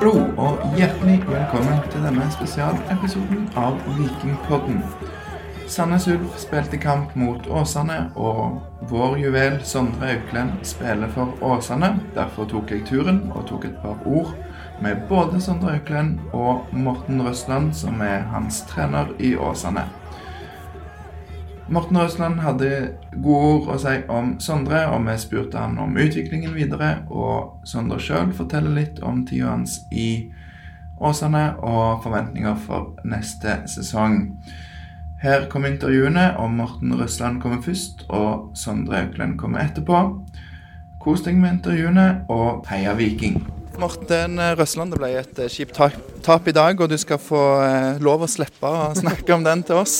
Hallo og hjertelig velkommen til denne spesialepisoden av Vikingpodden. Sandnes Ulf spilte kamp mot Åsane, og vår juvel Sondre Auklend spiller for Åsane. Derfor tok jeg turen og tok et par ord med både Sondre Auklend og Morten Røsland, som er hans trener i Åsane. Morten Røsland hadde gode ord å si om Sondre, og vi spurte han om utviklingen videre. Og Sondre sjøl forteller litt om tida hans i Åsane og forventninger for neste sesong. Her kommer intervjuene, og Morten Røsland kommer først, og Sondre Auklend kommer etterpå. Kos deg med intervjuene, og heia Viking! Morten Røsland, det ble et eh, kjipt tap i dag, og du skal få eh, lov å slippe å snakke om den til oss.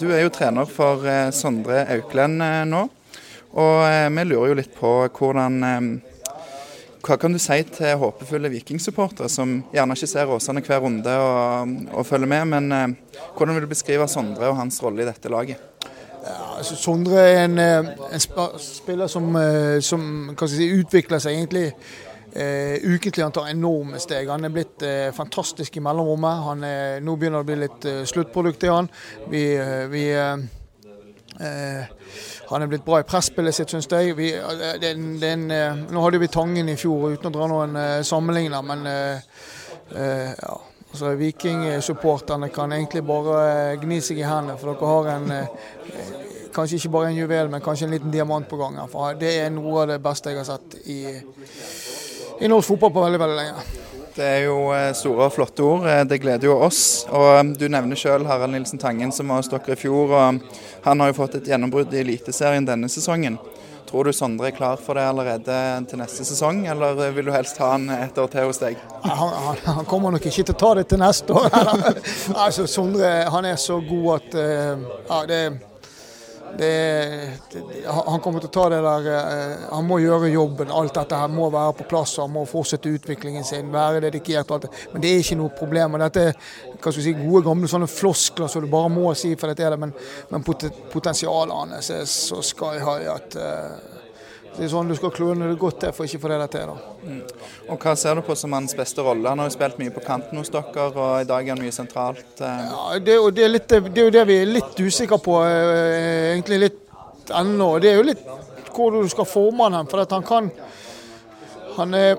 Du er jo trener for eh, Sondre Auklend nå, og vi lurer jo litt på hvordan hva kan du si til håpefulle vikingsupportere som gjerne ikke ser Åsane hver runde og, og følger med, men eh, hvordan vil du beskrive Sondre og hans rolle i dette laget? Ja, altså, Sondre er en, eh, en spiller som, eh, som si, utvikler seg egentlig uh, ukentlig. Han tar enorme steg. Han er blitt uh, fantastisk i mellomrommet. Han er, nå begynner det å bli litt uh, sluttprodukt i han. Vi, vi han er blitt bra i presspillet sitt, syns jeg. Vi, den, en, eh, nå hadde vi Tangen i fjor, uten å dra noen sammenligner, men ja. Altså, Viking-supporterne kan egentlig bare gni seg i hendene, for dere har en Kanskje ikke bare en juvel, men kanskje en liten diamant på gang. For det er noe av det beste jeg har sett i, i norsk fotball på veldig, veldig lenge. Det er jo store og flotte ord. Det gleder jo oss. Og Du nevner selv Harald Nilsen Tangen som var hos dere i fjor. og han har jo fått et gjennombrudd i Eliteserien denne sesongen. Tror du Sondre er klar for det allerede til neste sesong, eller vil du helst ha han et år til hos deg? Han, han, han kommer nok ikke til å ta det til neste år. altså, Sondre han er så god at ja, det det, det, han kommer til å ta det der eh, Han må gjøre jobben. Alt dette her må være på plass. Han må fortsette utviklingen sin, være dedikert. og alt det. Men det er ikke noe problem. og Dette vi si, gode, gamle sånne floskler som så du bare må si for dette er det. Men, men potensialet hans er så sky high at uh, det er sånn Du skal kløne det godt til for ikke å få det til. Mm. Og Hva ser du på som hans beste rolle? Han har jo spilt mye på kanten hos dere, og i dag er han mye sentralt. Eh. Ja, det, det, er litt, det, er jo det vi er litt usikre på, eh, egentlig litt ennå. Det er jo litt hvor du skal forme han hen. For at han kan Han er,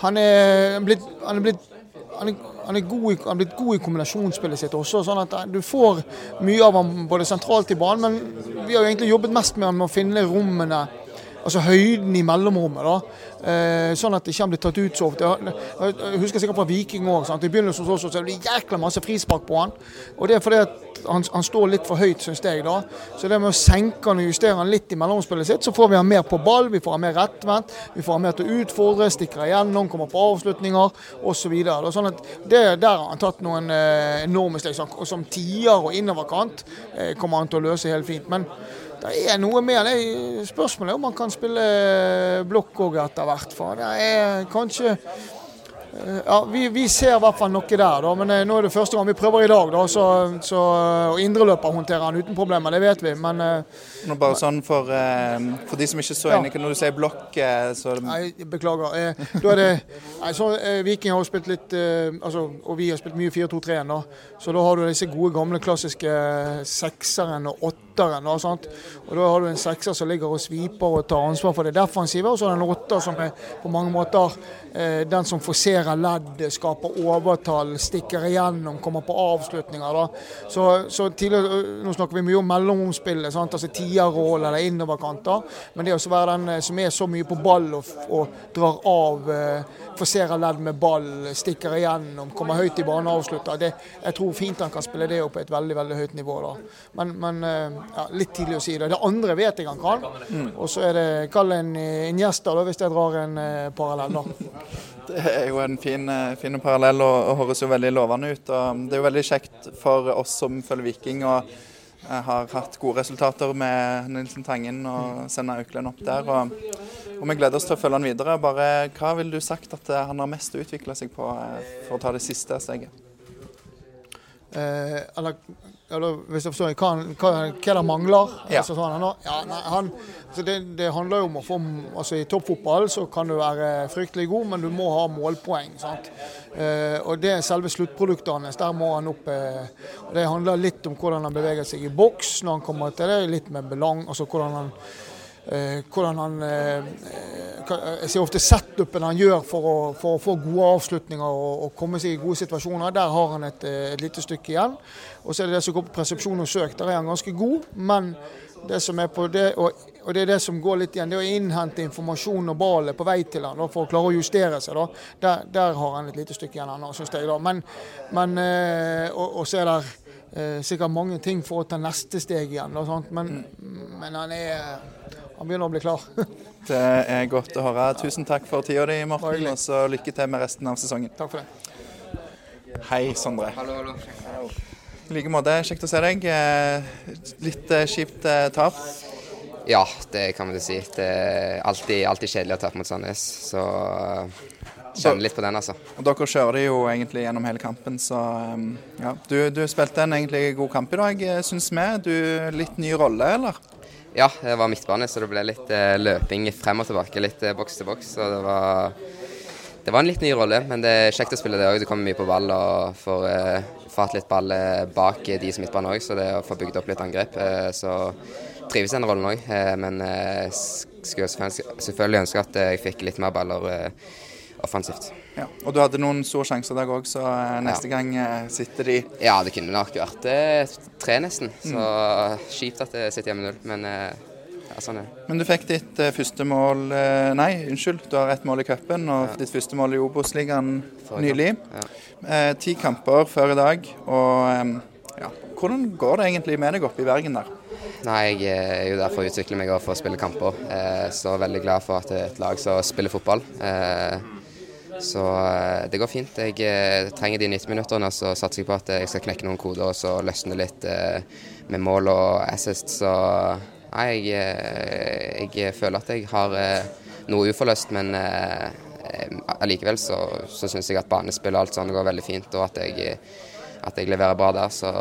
han er blitt, han er blitt han er, han, er i, han er, blitt god i kombinasjonsspillet sitt også. sånn at Du får mye av ham både sentralt i banen, men vi har jo egentlig jobbet mest med han med å finne rommene altså høyden i mellomrommet. da, eh, Sånn at det ikke blir tatt ut så ofte. Jeg husker sikkert fra Viking òg. I begynnelsen så, så, så det jækla masse frispark på han. Og det er fordi at han, han står litt for høyt, syns jeg. da. Så det med å senke han og justere han litt i mellomspillet sitt, så får vi han mer på ball, vi får han mer rettvendt, vi får han mer til å utfordre, stikker igjennom, kommer på avslutninger osv. Så sånn at der har han tatt noen eh, enorme steg. Og som tier og innoverkant eh, kommer han til å løse helt fint. Men det er noe mer. Det spørsmålet er om man kan spille blokk òg etter hvert. For det er kanskje Eh, ja, vi, vi, ser i hvert fall noe der, da, men eh, nå er det første gang vi prøver i dag. Da, så, så, og Indreløper håndterer han uten problemer, det vet vi. Men eh, nå bare sånn for, for de som ikke så ja. inn, når du sier blokk så Nei, Beklager. da er det, nei, så, Viking har jo spilt litt altså, Og vi har spilt mye 4-2-3-en, så da har du disse gode, gamle, klassiske sekseren og åtteren. Da, sant? Og da har du en sekser som ligger og sviper og tar ansvar for det defensive, og så har du en åtter som er på mange måter Eh, den som forserer ledd, skaper overtall, stikker igjennom, kommer på avslutninger. Da. Så, så tidligere, Nå snakker vi mye om mellomromsspillet, sant? altså tierrolle eller innoverkanter. Men det å være den eh, som er så mye på ball og, og drar av, eh, forserer ledd med ball, stikker igjennom, kommer høyt i banen og avslutter, det, jeg tror fint han kan spille det opp på et veldig veldig høyt nivå. da. Men, men ja, litt tidlig å si det. Det andre vet jeg han kan. Mm. Og så er det kall en, en gjester, da, hvis jeg drar en uh, parallell. da. Det er jo en fin, eh, fin parallell og, og, høres jo veldig lovende ut. Og det er jo veldig kjekt for oss som følger Viking og eh, har hatt gode resultater med Nilsen Tangen og sender Auklend opp der. Og, og, vi gleder oss til å følge han videre. Bare, hva ville du sagt at eh, han har mest utvikla seg på for å ta det siste steget? Eh, eller eller hvis jeg forstår hva, hva, hva det mangler. Ja. Altså, sånn, han, ja, nei, han, så det, det handler jo om å få altså I toppfotball så kan du være fryktelig god, men du må ha målpoeng. Eh, og det er selve sluttproduktet hans. Der må han opp. Eh, Det handler litt om hvordan han beveger seg i boks når han kommer til det. Litt med belang, altså hvordan han hvordan han eh, hva- Jeg ser ofte setupen han gjør for å, for å få gode avslutninger og, og komme seg i gode situasjoner. Der har han et, eh, et lite stykke igjen. Og så er det det som går på presepsjon og søk. Der er han ganske god. Men det som er på det, og, og det er det som går litt igjen, det å innhente informasjon når ballen er på vei til han, da, for å klare å justere seg. Der, der har han et lite stykke igjen han, syns jeg. da. Men, men eh, og, og så er det eh, sikkert mange ting for å ta neste steg igjen. Da? Men, men han er han begynner å bli klar. Det er godt å høre. Tusen takk for tida di, Morten, og så lykke til med resten av sesongen. Takk for det. Hei, Sondre. Hallo, hallo. I like måte, kjekt å se deg. Eh, Litt eh, kjipt eh, tap. Ja, det kan man jo si. Det er alltid, alltid kjedelig å tape mot Sandnes, så kjenner litt på den, altså. Og Dere kjører jo egentlig gjennom hele kampen, så ja. Du, du spilte en egentlig god kamp i dag, syns vi. Du, litt ny rolle, eller? Ja, det var midtbane, så det ble litt eh, løping frem og tilbake, litt eh, boks til boks. Så det var, det var en litt ny rolle, men det er kjekt å spille det òg. Du kommer mye på ball og får, eh, fatt litt ball eh, bak de som midtbane òg, så det å få bygd opp litt angrep. Eh, så trives i den rollen òg, eh, men skulle selvfølgelig- ønske at jeg fikk litt mer baller offensivt. Ja. Og du hadde noen store sjanser der òg, så neste neste gang eh, sitter de Ja, det kunne nok vært eh, tre, nesten. Så kjipt at det sitter hjemme null, men eh, ja, sånn er det. Men du fikk ditt eh, første mål eh, Nei, unnskyld. Du har ett mål i cupen og ditt første mål i Obos-ligaen nylig. Ja. Eh, ti kamper før i dag. Og eh, ja. hvordan går det egentlig med deg oppe i Bergen der? Nei, jeg er jo der for å utvikle meg og for å spille kamper. Eh, så veldig glad for at det er et lag som spiller fotball. Eh, så eh, det går fint. Jeg eh, trenger de 90 minutterne, så satser jeg på at jeg skal knekke noen koder og så løsne litt eh, med mål og assist. Så nei, jeg, jeg føler at jeg har noe uforløst, men allikevel så, så syns jeg at banespill og alt sånt går veldig fint, og at jeg, at jeg leverer bra der. Så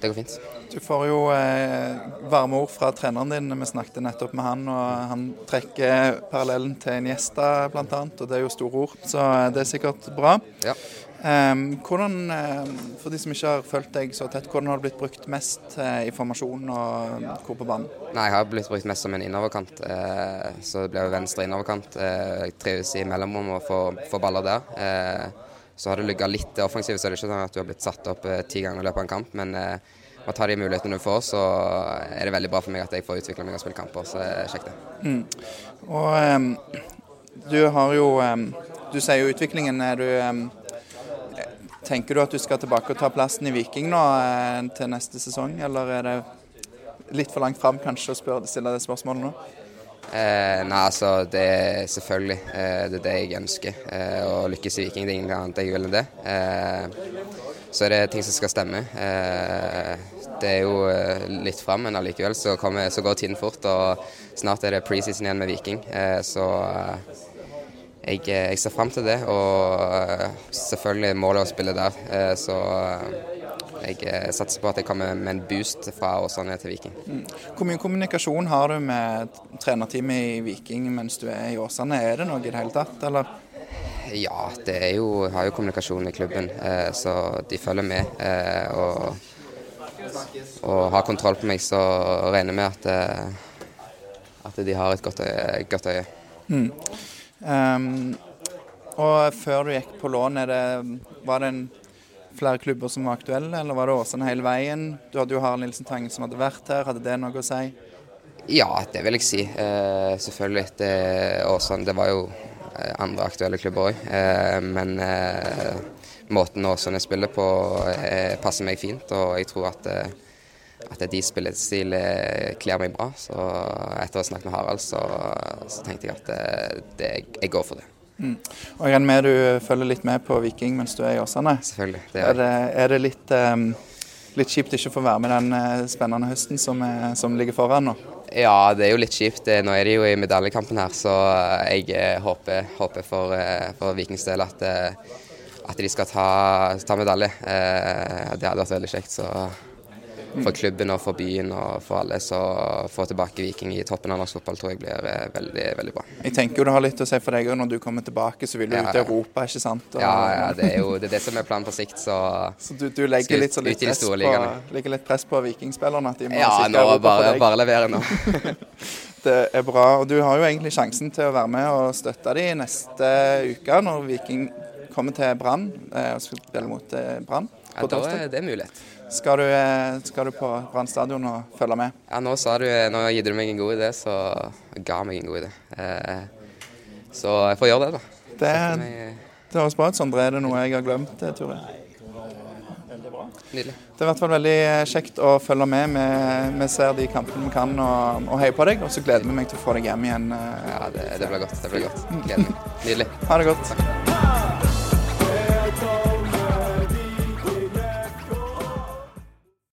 det går fint. Du får jo eh, varme ord fra treneren din. Vi snakket nettopp med han, og han trekker parallellen til en Iniesta bl.a., og det er jo store ord. Så eh, det er sikkert bra. Ja. Eh, hvordan, eh, for de som ikke har fulgt deg så tett, hvordan har det blitt brukt mest i formasjon og hvor på banen? Nei, jeg har blitt brukt mest som en innoverkant, så det blir jo venstre innoverkant. Jeg trives i mellomrom og får, får baller der. Eh, så har det ligget litt offensivt, så er det ikke sånn at du har blitt satt opp eh, ti ganger i løpet av en kamp. Men eh, å ta de mulighetene du får, så er det veldig bra for meg at jeg får utvikle meg og spille kamper. Så det er det. Og um, du har jo um, Du sier jo utviklingen. Er du um Tenker du at du skal tilbake og ta plassen i Viking nå eh, til neste sesong, eller er det litt for langt fram kanskje å stille det spørsmålet nå? Eh, nei, altså det er selvfølgelig eh, det er det jeg ønsker. Eh, å lykkes i Viking, det er ingenting annet jeg vil enn det. Eh, så er det ting som skal stemme. Eh, det er jo eh, litt fram, men allikevel så, kommer, så går tiden fort. Og snart er det preseason igjen med Viking. Så jeg, jeg ser fram til det. Og selvfølgelig målet å spille der. Så jeg eh, satser på at jeg kommer med en boost fra Åsane til Viking. Hvor mye kommunikasjon har du med trenerteamet i Viking mens du er i Åsane? Er det noe i det hele tatt, eller? Ja, det er jo, jeg har jo kommunikasjon i klubben, eh, så de følger med. Eh, og, og har kontroll på meg, så regner vi med at, at de har et godt øye. Godt øye. Em, og før du gikk på lån, det, var det en, flere klubber som var aktuelle, eller var det Åsane hele veien? Du hadde jo Harald Nilsen Tangen som hadde vært her, hadde det noe å si? Ja, det vil jeg si. Eh, selvfølgelig. Det, Åsane, det var jo eh, andre aktuelle klubber òg. Eh, men eh, måten Åsane spiller på eh, passer meg fint, og jeg tror at, eh, at de spillestil kler meg bra. Så etter å ha snakket med Harald, så, så tenkte jeg at det, jeg går for det. Og jeg regner med du følger litt med på Viking mens du er i Åsane? Selvfølgelig. Det Er er, det, er det litt, um, litt kjipt ikke å få være med den eh, spennende høsten som, er, som ligger foran nå? ja, det er jo litt kjipt. Nå er de jo i medaljekampen her, så jeg eh, håper, håper for, eh, for Vikings del at, eh, at de skal ta, ta medalje. Eh, Det hadde vært veldig kjekt. Så for klubben og for byen og for alle. Så å få tilbake Viking i toppen av norsk fotball tror jeg blir eh, veldig veldig bra. Jeg tenker jo det har litt å si for deg òg. Når du kommer tilbake, så vil du Ja, ut i. Europa, ikke sant? Og, Ja, ja, det er jo det, er det som er planen på sikt, så Så du, du legger litt, så litt, press på, legger litt press på vikingspillerne? At de må Ja, nå bare, bare levere nå. Det er bra. og Du har jo egentlig sjansen til å være med og støtte dem neste uke, når Viking kommer til Brann eh, og spiller mot eh, Brann Ja, da er det mulighet. Skal du, eh, skal du på Brann stadion og følge med? Ja, nå du, nå gir du meg en god idé, så ga meg en god idé. Eh, så jeg får gjøre det, da. Det, meg- det høres bra ut, Sondre. Er det noe jeg har glemt, eh, Tore? Nydelig. Det er i hvert fall veldig kjekt å følge med. Vi, vi ser de kampene vi kan og, og heier på deg. Og så gleder vi meg til å få deg hjem igjen. eh. Ja, det, det blir godt. Det blir godt. Gleder meg. Nydelig. Ha det godt.